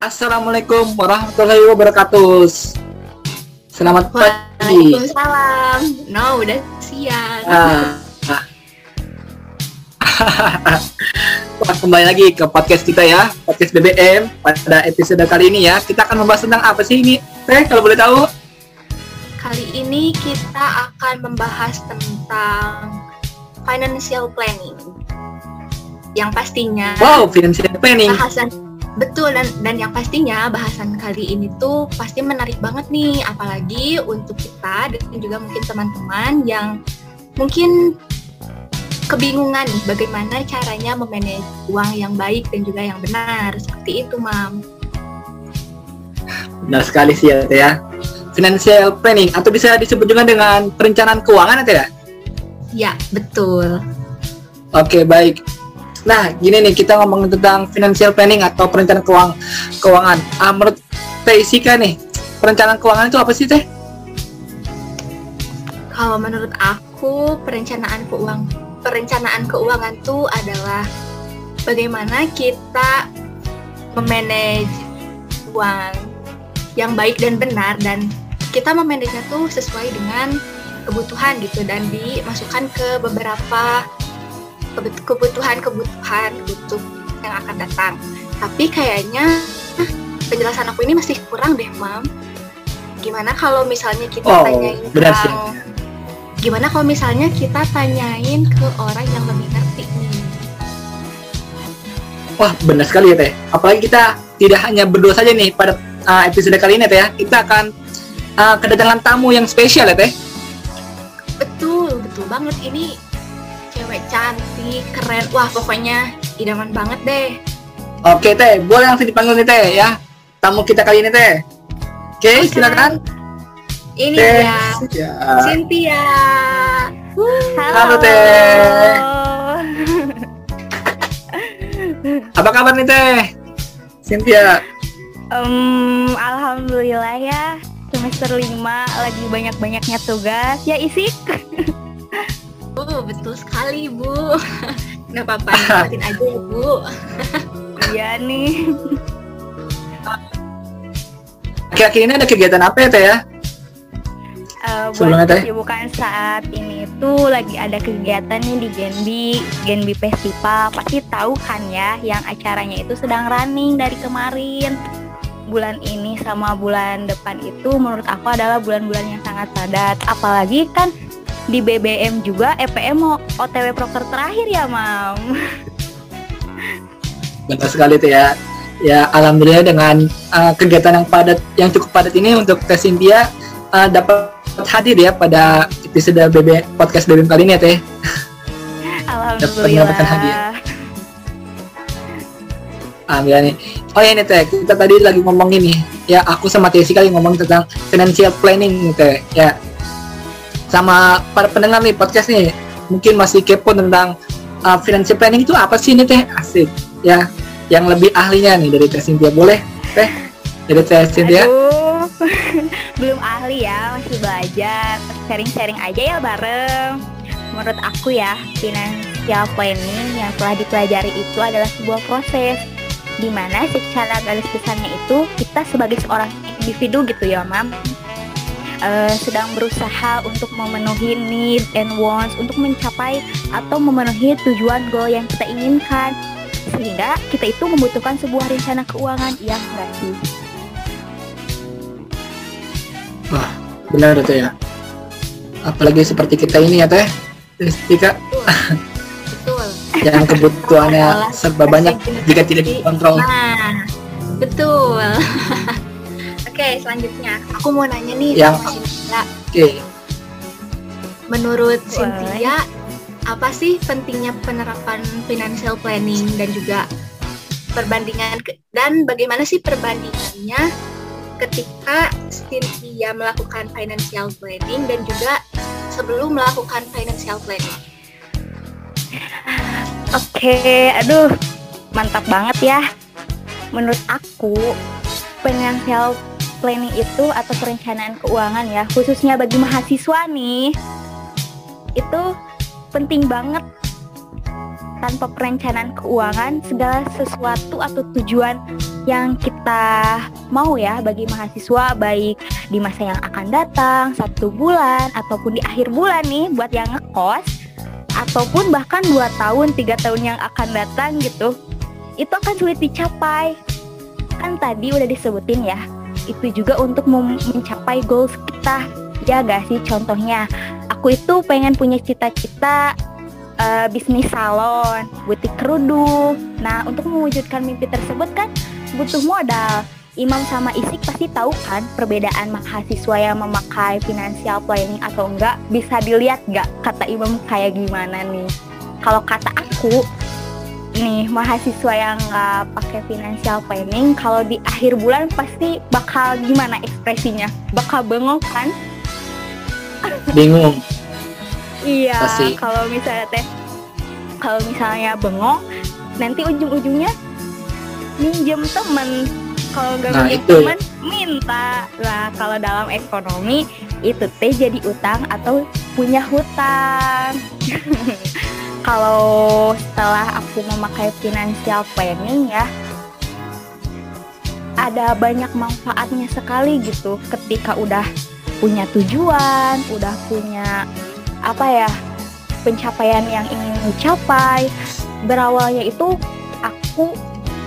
Assalamualaikum warahmatullahi wabarakatuh. Selamat pagi. Waalaikumsalam. No, udah siang. Ah. Wah, kembali lagi ke podcast kita ya, podcast BBM. Pada episode kali ini ya, kita akan membahas tentang apa sih ini? Teh, kalau boleh tahu? Kali ini kita akan membahas tentang financial planning. Yang pastinya Wow, financial planning. bahasan betul dan dan yang pastinya bahasan kali ini tuh pasti menarik banget nih apalagi untuk kita dan juga mungkin teman-teman yang mungkin kebingungan nih bagaimana caranya memanage uang yang baik dan juga yang benar seperti itu mam Benar sekali sih ya, ya. Financial planning atau bisa disebut juga dengan perencanaan keuangan ya? ya betul Oke, baik. Nah, gini nih kita ngomongin tentang financial planning atau perencanaan keuang keuangan. Ah, menurut Teh Isika nih, perencanaan keuangan itu apa sih Teh? kalau menurut aku perencanaan keuangan perencanaan keuangan tuh adalah bagaimana kita memanage uang yang baik dan benar dan kita memanage tuh sesuai dengan kebutuhan gitu dan dimasukkan ke beberapa kebutuhan-kebutuhan butuh yang akan datang. Tapi kayaknya penjelasan aku ini masih kurang deh, Mam. Gimana kalau misalnya kita Oh, tanyain benar sih. orang Gimana kalau misalnya kita tanyain ke orang yang lebih ngerti nih? Wah, benar sekali ya Teh. Apalagi kita tidak hanya berdua saja nih pada uh, episode kali ini Teh ya. Kita akan uh, kedatangan tamu yang spesial ya Teh. Betul, betul banget ini cewek cantik, keren. Wah, pokoknya idaman banget deh. Oke Teh, boleh langsung dipanggil nih Teh ya. Tamu kita kali ini Teh. Oke, Oke. silakan. Ini Teh. dia Ya. Cynthia. Halo, Teh. Apa kabar nih Teh? Cynthia. Em, Alhamdulillah ya semester 5 lagi banyak-banyaknya tugas ya isik Uh, betul sekali, Bu. Nggak apa-apa, nikmatin aja ya, Bu. iya nih Akhir-akhir ini ada kegiatan apa ya Teh ya? Eh, Sebelumnya, buat Teh? kesibukan saat ini tuh lagi ada kegiatan nih di Genbi Genbi Festival pasti tahu kan ya yang acaranya itu sedang running dari kemarin bulan ini sama bulan depan itu menurut aku adalah bulan-bulan yang sangat padat apalagi kan di BBM juga EPM mau OTW proker terakhir ya mam Benar sekali Teh ya. Ya, alhamdulillah dengan uh, kegiatan yang padat yang cukup padat ini untuk Teh Cynthia uh, dapat hadir ya pada episode BB podcast BBM kali ini ya Teh. Alhamdulillah mendapatkan hadiah. Alhamdulillah nih. Oh ya nih Teh, kita tadi lagi ngomongin nih. Ya, aku sama Teh kali ngomong tentang financial planning Teh. Ya. Sama para pendengar nih podcast nih, mungkin masih kepo tentang uh, financial planning itu apa sih nih Teh? Asik. Ya, yang lebih ahlinya nih dari Teh Cynthia. Boleh, Teh? Dari Teh Cynthia. Aduh, belum ahli ya, masih belajar. Sharing-sharing aja ya bareng. Menurut aku ya, financial planning yang telah dipelajari itu adalah sebuah proses di mana secara garis besarnya itu kita sebagai seorang individu gitu ya, Mam. Eh, sedang berusaha untuk memenuhi need and wants untuk mencapai atau memenuhi tujuan goal yang kita inginkan sehingga kita itu membutuhkan sebuah rencana keuangan yang enggak sih Benar Teh ya. Apalagi seperti kita ini ya Teh. Tika Betul. yang kebutuhannya serba banyak jika tidak dikontrol. Nah, betul. Oke, selanjutnya aku mau nanya nih Yang- sama Cynthia. Oke. Menurut Boleh. Cynthia, apa sih pentingnya penerapan financial planning dan juga perbandingan ke- dan bagaimana sih perbandingannya ketika Cynthia melakukan financial planning dan juga sebelum melakukan financial planning? Oke, aduh, mantap banget ya. Menurut aku, financial planning itu atau perencanaan keuangan ya, khususnya bagi mahasiswa nih, itu penting banget. Tanpa perencanaan keuangan, segala sesuatu atau tujuan yang kita mau ya bagi mahasiswa baik di masa yang akan datang satu bulan ataupun di akhir bulan nih buat yang ngekos ataupun bahkan dua tahun tiga tahun yang akan datang gitu itu akan sulit dicapai kan tadi udah disebutin ya itu juga untuk mencapai goals kita ya gak sih contohnya aku itu pengen punya cita-cita uh, bisnis salon, butik kerudung. Nah, untuk mewujudkan mimpi tersebut kan butuh modal. Imam sama Isik pasti tahu kan perbedaan mahasiswa yang memakai financial planning atau enggak bisa dilihat nggak kata Imam kayak gimana nih kalau kata aku nih mahasiswa yang nggak pakai financial planning kalau di akhir bulan pasti bakal gimana ekspresinya? Bakal bengong kan? Bingung. Iya kalau misalnya teh kalau misalnya bengong nanti ujung-ujungnya minjem temen. Kalau nggak nah, minjem temen minta. Lah kalau dalam ekonomi itu teh jadi utang atau punya hutang kalau setelah aku memakai financial planning ya ada banyak manfaatnya sekali gitu ketika udah punya tujuan, udah punya apa ya pencapaian yang ingin dicapai. Berawalnya itu aku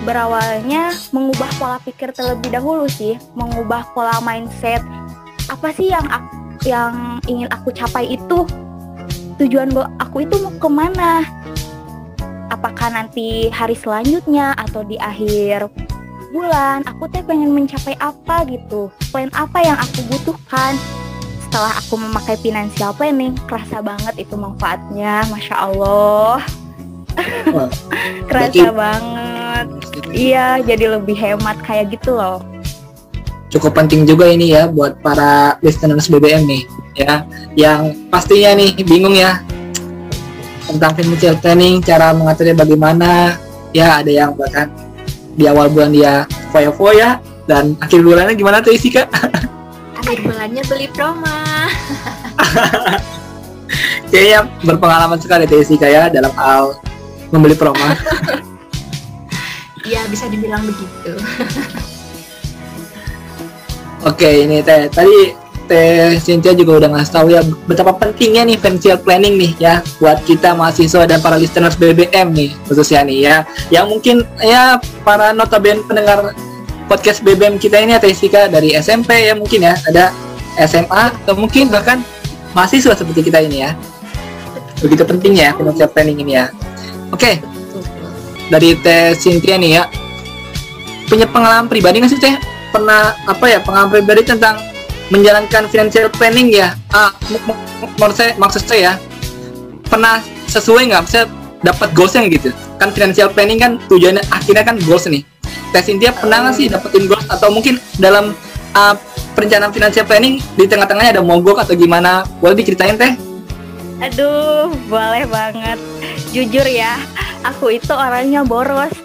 berawalnya mengubah pola pikir terlebih dahulu sih, mengubah pola mindset. Apa sih yang aku, yang ingin aku capai itu? Tujuan gue aku itu mau ke mana? Apakah nanti hari selanjutnya atau di akhir bulan aku teh pengen mencapai apa gitu? Plan apa yang aku butuhkan? Setelah aku memakai financial planning kerasa banget itu manfaatnya masya Allah. Kerasa banget. Iya jadi lebih hemat kayak gitu loh cukup penting juga ini ya buat para listeners BBM nih ya yang pastinya nih bingung ya tentang financial planning cara mengaturnya bagaimana ya ada yang bahkan di awal bulan dia foya-foya dan akhir bulannya gimana tuh isi kak? akhir bulannya beli promo kayaknya berpengalaman sekali tuh Isi ya dalam hal membeli promo Iya bisa dibilang begitu. Oke ini teh. Tadi teh Cynthia juga udah ngasih tahu ya betapa pentingnya nih financial planning nih ya buat kita mahasiswa dan para listeners BBM nih khususnya nih ya. Yang mungkin ya para notabene pendengar podcast BBM kita ini ya Teh Sika dari SMP ya mungkin ya ada SMA atau mungkin bahkan mahasiswa seperti kita ini ya. Begitu pentingnya financial planning ini ya. Oke dari Teh Cynthia nih ya. Punya pengalaman pribadi nggak sih Teh pernah apa ya pengalaman pribadi tentang menjalankan financial planning ya? Ah maksud saya maksud saya ya pernah sesuai nggak? Saya dapat goalsnya gitu? Kan financial planning kan tujuannya akhirnya kan goals nih. Teh Cynthia pernah nggak sih dapetin goals? Atau mungkin dalam uh, perencanaan financial planning di tengah-tengahnya ada mogok atau gimana? Boleh diceritain Teh? Aduh, boleh banget. Jujur ya, aku itu orangnya boros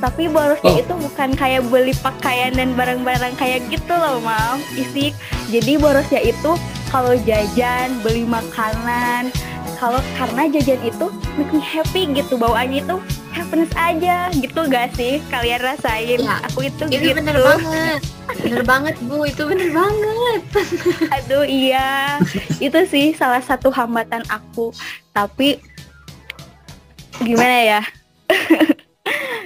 tapi borosnya oh. itu bukan kayak beli pakaian dan barang-barang kayak gitu loh mam. Isi jadi borosnya itu kalau jajan beli makanan. Kalau karena jajan itu make me happy gitu bawaannya itu happiness aja. Gitu gak sih kalian rasain? Ya, aku itu, itu gitu. bener banget. Bener banget bu. Itu bener banget. Aduh iya. Itu sih salah satu hambatan aku. Tapi gimana ya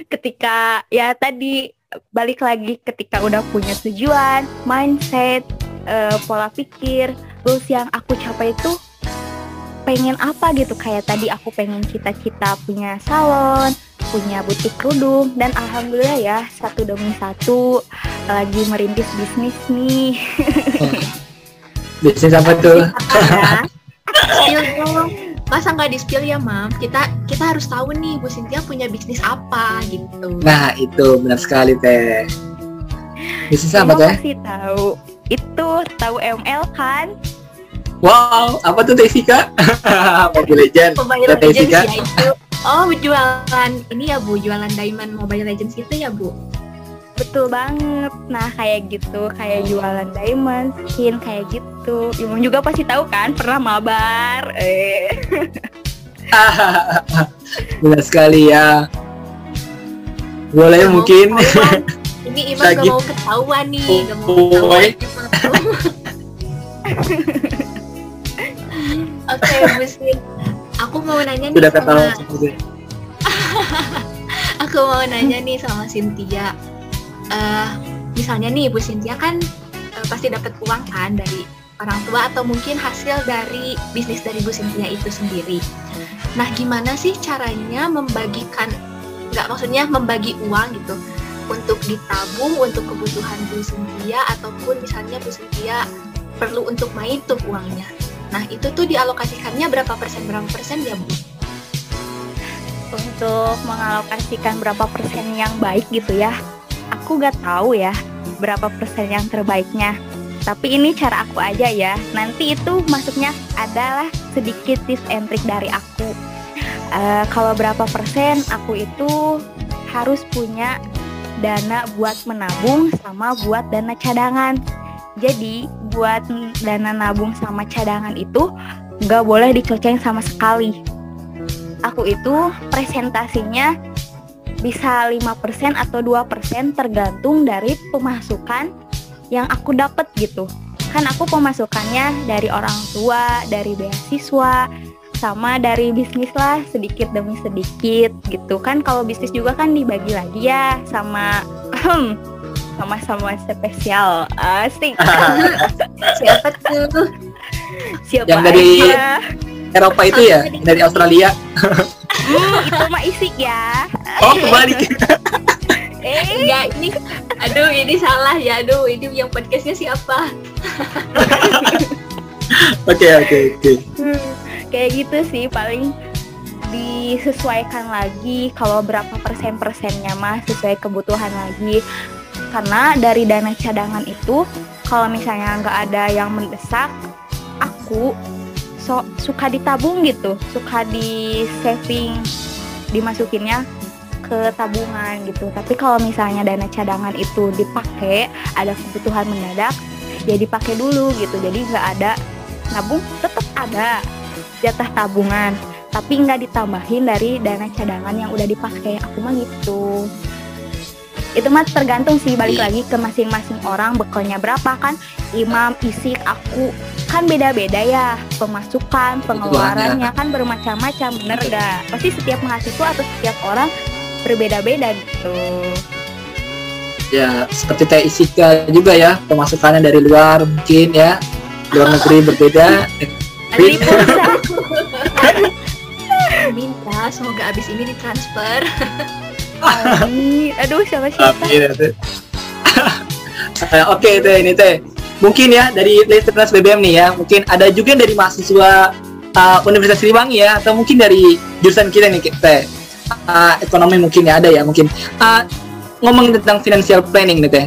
ketika ya tadi balik lagi ketika udah punya tujuan mindset uh, pola pikir goals yang aku capai itu pengen apa gitu? Kayak tadi aku pengen cita-cita punya salon punya butik kerudung dan alhamdulillah ya satu demi satu lagi merintis bisnis nih. Bisnis apa tuh masa nggak di spill ya mam kita kita harus tahu nih Bu Cynthia punya bisnis apa gitu. Nah itu benar sekali teh. Bisnis apa teh? sih tahu. Itu tahu ML kan? Wow apa tuh teh Sika Mobile Legend. Mobile Legends ya itu. Oh jualan ini ya Bu jualan diamond Mobile Legends gitu ya Bu Betul banget. Nah, kayak gitu, kayak jualan diamond, skin kayak gitu. Imam juga pasti tahu kan, pernah mabar. Eh. Benar sekali ya. Boleh ya, mungkin. Ini Imam gak mau ketahuan nih, gak mau ketahuan. Oke, Bu Sin. Aku mau nanya nih Sudah sama aku mau nanya nih sama Cynthia. Eh, misalnya nih Bu Cynthia kan eh, pasti dapat uang kan dari orang tua atau mungkin hasil dari bisnis dari Bu Cynthia itu sendiri. Nah, gimana sih caranya membagikan nggak maksudnya membagi uang gitu untuk ditabung untuk kebutuhan Bu Cynthia ataupun misalnya Bu Cynthia perlu untuk main tuh uangnya. Nah, itu tuh dialokasikannya berapa persen berapa persen ya, Bu? Untuk mengalokasikan berapa persen yang baik gitu ya, aku gak tahu ya berapa persen yang terbaiknya. Tapi ini cara aku aja ya. Nanti itu masuknya adalah sedikit tips and trick dari aku. Eh, kalau berapa persen aku itu harus punya dana buat menabung sama buat dana cadangan. Jadi buat dana nabung sama cadangan itu nggak boleh dicoceng sama sekali. Aku itu presentasinya bisa 5% atau 2% tergantung dari pemasukan yang aku dapat gitu. Kan aku pemasukannya dari orang tua, dari beasiswa, sama dari bisnis lah sedikit demi sedikit gitu kan kalau bisnis juga kan dibagi lagi ya sama sama-sama spesial asik Siapa tuh? siapa Yang dari aja? Eropa itu ya, dari Australia. Hmm, itu mah isik ya Oh, kembali. eh Enggak, ini aduh ini salah ya. Aduh, ini yang podcastnya siapa? Oke, oke, oke. Hmm, kayak gitu sih paling disesuaikan lagi kalau berapa persen persennya mah sesuai kebutuhan lagi karena dari dana cadangan itu kalau misalnya nggak ada yang mendesak aku so, suka ditabung gitu. Suka di saving dimasukinnya ke tabungan gitu. Tapi kalau misalnya dana cadangan itu dipakai ada kebutuhan mendadak ya dipakai dulu gitu. Jadi nggak ada nabung tetap ada jatah tabungan. Tapi nggak ditambahin dari dana cadangan yang udah dipakai. Aku mah gitu itu mah tergantung sih balik lagi ke masing-masing orang bekalnya berapa kan. Imam isik aku kan beda-beda ya. Pemasukan pengeluarannya kan bermacam-macam bener gak pasti setiap mahasiswa atau setiap orang berbeda-beda gitu. Ya, seperti teh Isika juga ya, pemasukannya dari luar mungkin ya. Luar negeri berbeda. Minta semoga abis ini ditransfer. Aduh siapa Amin ya, Oke teh ini teh. Mungkin ya dari listeners BBM nih ya mungkin ada juga dari mahasiswa uh, Universitas Siliwangi ya atau mungkin dari jurusan kita nih teh. Uh, ekonomi mungkin ya ada ya mungkin. Uh, ngomong tentang financial planning nih teh.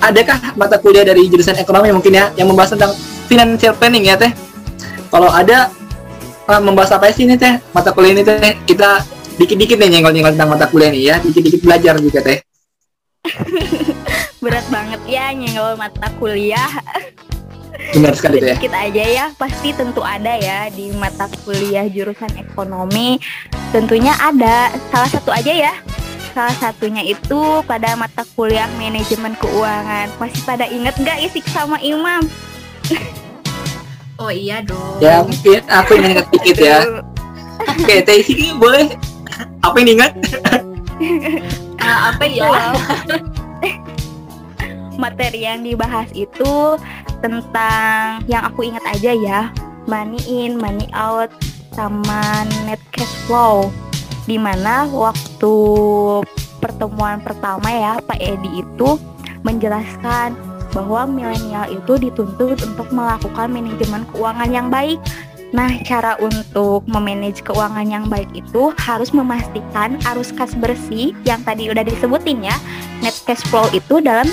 Adakah mata kuliah dari jurusan ekonomi mungkin ya yang membahas tentang financial planning ya teh? Kalau ada uh, membahas apa sih nih teh? Mata kuliah ini teh kita dikit-dikit nih nyenggol-nyenggol tentang mata kuliah nih ya. Dikit-dikit belajar juga teh. Berat banget ya nyenggol mata kuliah. Benar sekali teh. Sedikit aja ya. Pasti tentu ada ya di mata kuliah jurusan ekonomi. Tentunya ada. Salah satu aja ya. Salah satunya itu pada mata kuliah manajemen keuangan. Masih pada inget nggak isik sama imam? Oh iya dong. ya mungkin aku ingat dikit ya. Oke teh sini boleh apa yang diingat? Ah, apa ya? materi yang dibahas itu tentang yang aku ingat aja ya. Money in, money out, sama net cash flow. Di mana waktu pertemuan pertama ya Pak Edi itu menjelaskan bahwa milenial itu dituntut untuk melakukan manajemen keuangan yang baik Nah, cara untuk memanage keuangan yang baik itu harus memastikan arus kas bersih yang tadi udah disebutin ya. Net cash flow itu dalam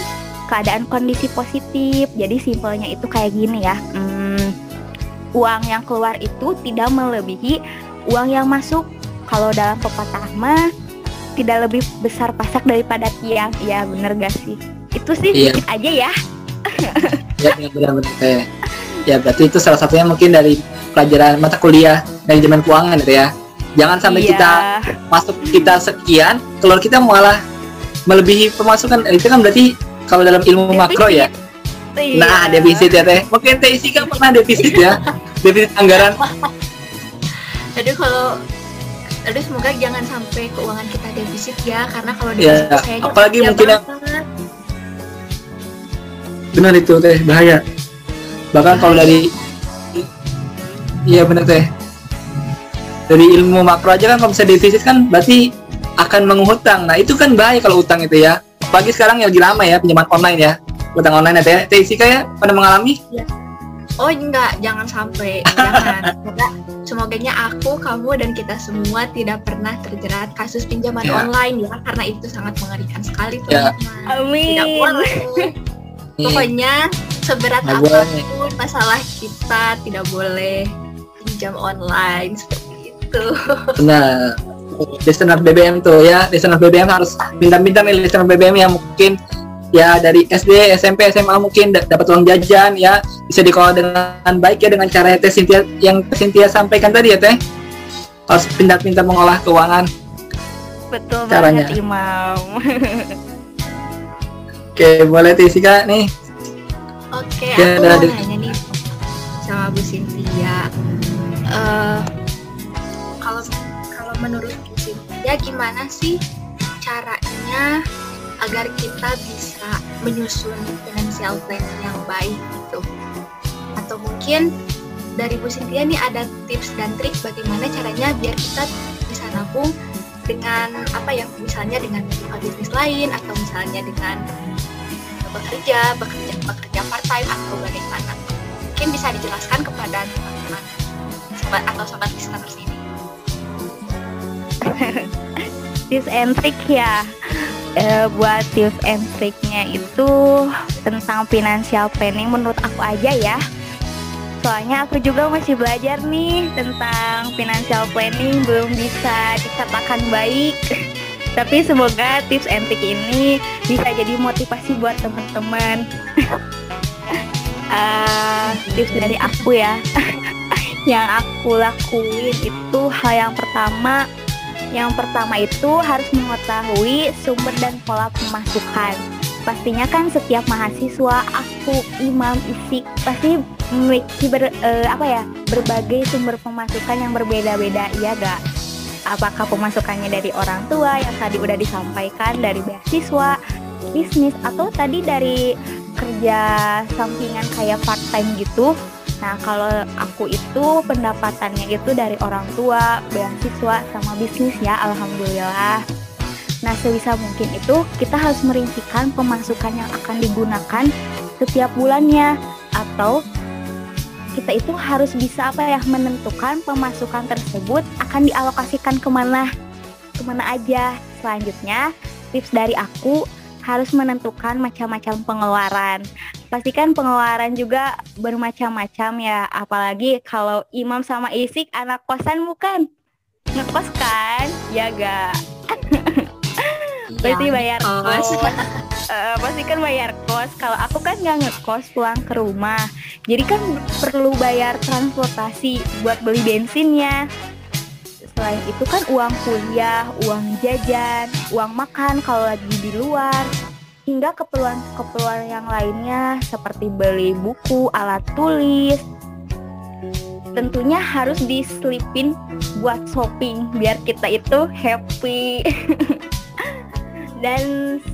keadaan kondisi positif. Jadi simpelnya itu kayak gini ya. Hmm, uang yang keluar itu tidak melebihi uang yang masuk. Kalau dalam pepatah mah tidak lebih besar pasak daripada tiang. Ya bener gak sih? Itu sih Iya. aja ya. ya benar-benar teh ya berarti itu salah satunya mungkin dari pelajaran mata kuliah manajemen keuangan gitu ya. Jangan sampai Iya. kita masuk kita sekian keluar kita malah melebihi pemasukan itu kan berarti kalau dalam ilmu makro ya. Iya. nah defisit ya teh. Mungkin teh isi kan pernah defisit ya. Defisit anggaran. Aduh kalau Aduh semoga jangan sampai keuangan kita defisit ya karena kalau Iya, defisit saya apalagi mungkin yang- benar itu teh. Bahaya. Bahkan kalau dari iya benar teh. Dari ilmu makro aja kan kalau bisa defisit kan berarti akan menghutang nah itu kan bahaya kalau utang itu ya. Apalagi sekarang yang lagi lama ya pinjaman online ya. Utang online ya teh. Teh isi kayak pada mengalami? Oh enggak, jangan sampai. Jangan. Semoga semoganya aku, kamu dan kita semua tidak pernah terjerat kasus pinjaman Ya. online ya. Karena itu sangat mengerikan sekali Ya. teman-teman. Amin. Tidak boleh. Nih, Pokoknya seberat apa pun masalah kita tidak boleh pinjam online seperti itu. Nah, listener BBM tuh ya, listener BBM harus minta-minta nih listener BBM yang mungkin ya dari SD, SMP, SMA mungkin da- dapat uang jajan ya bisa dikelola dengan baik ya dengan cara Teh Cynthia yang Cynthia sampaikan tadi ya Teh harus pintar-pintar mengolah keuangan. Betul Caranya. banget Imam. Oke, boleh Teh Sika nih. Oke, Ya, aku ada- mau nanya nih sama Bu Cynthia. Eh, kalau kalau menurut Bu Cynthia gimana sih caranya agar kita bisa menyusun financial plan yang baik gitu? Atau mungkin dari Bu Cynthia nih ada tips dan trik bagaimana caranya biar kita bisa nabung dengan apa ya misalnya dengan bisnis lain atau misalnya dengan bekerja, bekerja, bekerja part time atau bagaimana? Mungkin bisa dijelaskan kepada sobat atau sobat listener sini. tips and trick ya. Eh, buat tips and triknya itu tentang financial planning menurut aku aja ya. Soalnya aku juga masih belajar nih tentang financial planning belum bisa dikatakan baik. Tapi semoga tips and trick ini bisa jadi motivasi buat teman-teman. Eh, tips dari aku ya. Yang aku lakuin itu hal yang pertama yang pertama itu harus mengetahui sumber dan pola pemasukan. Pastinya kan setiap mahasiswa, aku, imam, isik pasti memiliki ber, eh, apa ya berbagai sumber pemasukan yang berbeda-beda, ya gak? Apakah pemasukannya dari orang tua yang tadi udah disampaikan dari beasiswa, bisnis atau tadi dari kerja sampingan kayak part time gitu? Nah, kalau aku itu pendapatannya itu dari orang tua, beasiswa, sama bisnis ya, alhamdulillah. Nah, sebisa mungkin itu kita harus merincikan pemasukan yang akan digunakan setiap bulannya. Atau kita itu harus bisa apa ya menentukan pemasukan tersebut akan dialokasikan ke mana ke mana aja. Selanjutnya tips dari aku harus menentukan macam-macam pengeluaran pastikan pengeluaran juga bermacam-macam ya. Apalagi kalau imam sama isik anak kosan bukan? Ngekos kan? Ya gak pasti bayar kos. kos. Eh, pasti kan bayar kos. Kalau aku kan nggak ngekos pulang ke rumah. Jadi kan perlu bayar transportasi buat beli bensinnya. Selain itu kan uang kuliah uang jajan uang makan kalau lagi di luar hingga keperluan-keperluan yang lainnya seperti beli buku, alat tulis. Tentunya harus diselipin buat shopping biar kita itu happy. Dan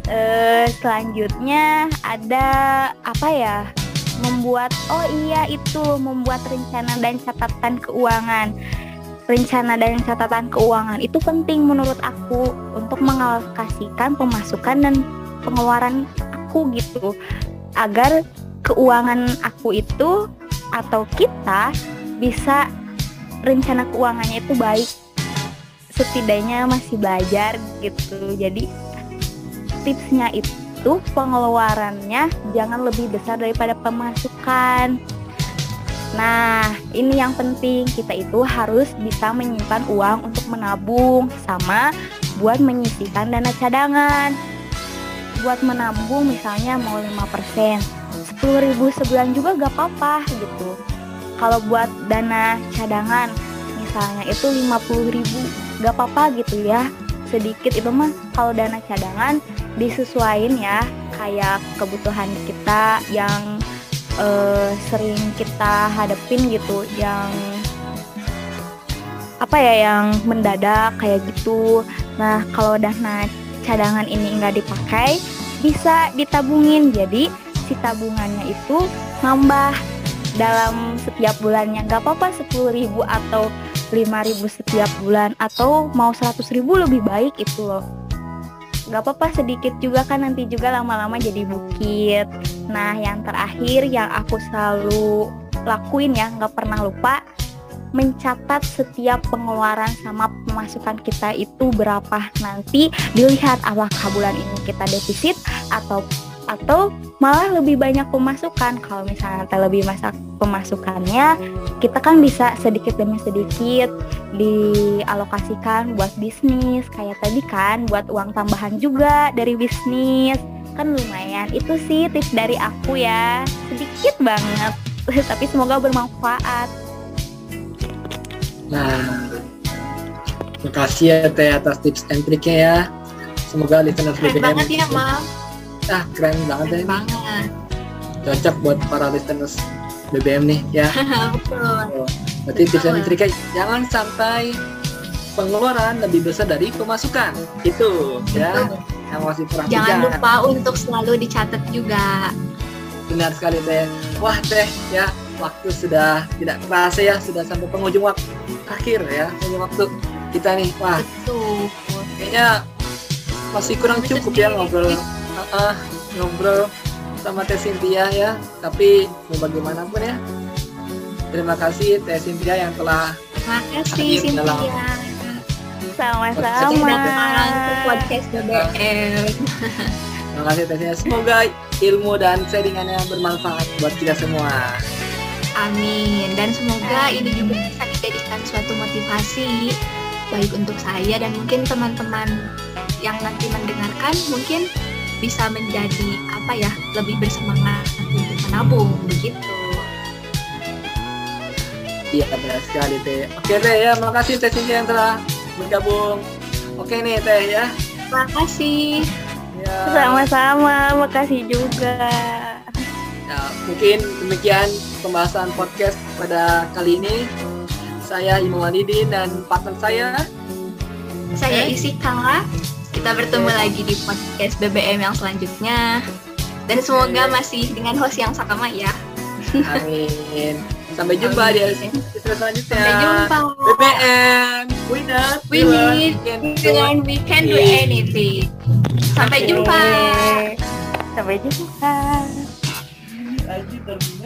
eh, selanjutnya ada apa ya? Membuat oh iya itu membuat rencana dan catatan keuangan. Rencana dan catatan keuangan itu penting menurut aku untuk mengalokasikan pemasukan dan pengeluaran aku gitu. Agar keuangan aku itu atau kita bisa rencana keuangannya itu baik. Setidaknya masih belajar gitu. Jadi tipsnya itu pengeluarannya jangan lebih besar daripada pemasukan. Nah ini yang penting. Kita itu harus bisa menyimpan uang untuk menabung sama buat menyisihkan dana cadangan buat menabung misalnya mau 5% 10 ribu sebulan juga gak apa-apa gitu. Kalau buat dana cadangan misalnya itu 50 ribu gak apa-apa gitu ya. Sedikit itu mah kalau dana cadangan disesuaikan ya kayak kebutuhan kita yang uh, sering kita hadapin gitu yang apa ya yang mendadak kayak gitu. Nah kalau dana cadangan ini nggak dipakai bisa ditabungin. Jadi si tabungannya itu nambah dalam setiap bulannya. Nggak apa-apa sepuluh ribu atau lima ribu setiap bulan atau mau seratus ribu lebih baik itu loh. Nggak apa-apa sedikit juga kan nanti juga lama-lama jadi bukit. Nah yang terakhir yang aku selalu lakuin ya nggak pernah lupa mencatat setiap pengeluaran sama pemasukan kita itu berapa. Nanti dilihat apakah bulan ini kita defisit atau atau malah lebih banyak pemasukan. Kalau misalnya kita lebih masak pemasukannya kita kan bisa sedikit demi sedikit dialokasikan buat bisnis. Kayak tadi kan buat uang tambahan juga dari bisnis. Kan lumayan. Itu sih tips dari aku ya. Sedikit banget. Tapi semoga bermanfaat nah makasih ya teh atas tips and triknya ya. Semoga listener keren banget ya mam ah keren banget keren banget. Cocok buat para listeners BBM nih ya. Betul. Berarti tips and triknya jangan sampai pengeluaran lebih besar dari pemasukan. Itu ya. Yang masih perhatikan jangan lupa untuk selalu dicatat juga. Benar sekali teh. Wah teh ya waktu sudah tidak terasa ya sudah sampai penghujung waktu akhir ya penghujung waktu kita nih. Wah betul. kayaknya masih kurang cukup ya ngobrol. Uh, ngobrol sama Teh Cynthia ya. Tapi mau bagaimanapun ya. Terima kasih Teh Cynthia yang telah terima kasih Cynthia. dalam... sama-sama. Podcast BBM terima kasih Teh Cynthia. Semoga ilmu dan sharingannya bermanfaat buat kita semua Amin dan semoga ini juga bisa dijadikan suatu motivasi baik untuk saya dan mungkin teman-teman yang nanti mendengarkan mungkin bisa menjadi apa ya lebih bersemangat untuk menabung begitu. Iya benar sekali teh. Oke teh ya, makasih teh Cynthia yang telah bergabung. Oke nih teh ya. Makasih. Ya. Sama-sama, makasih juga. Ya, mungkin demikian pembahasan podcast pada kali ini. Saya Imam Walidin dan partner saya. Saya Isika. Kita bertemu okay. lagi di podcast BBM yang selanjutnya. Dan semoga okay. masih dengan host yang sama ya. Amin. Sampai jumpa Amin. di episode selanjutnya. Sampai jumpa. BBM. We not. We need. We, we can do anything. Sampai okay. jumpa. Sampai jumpa. Lagi terminal.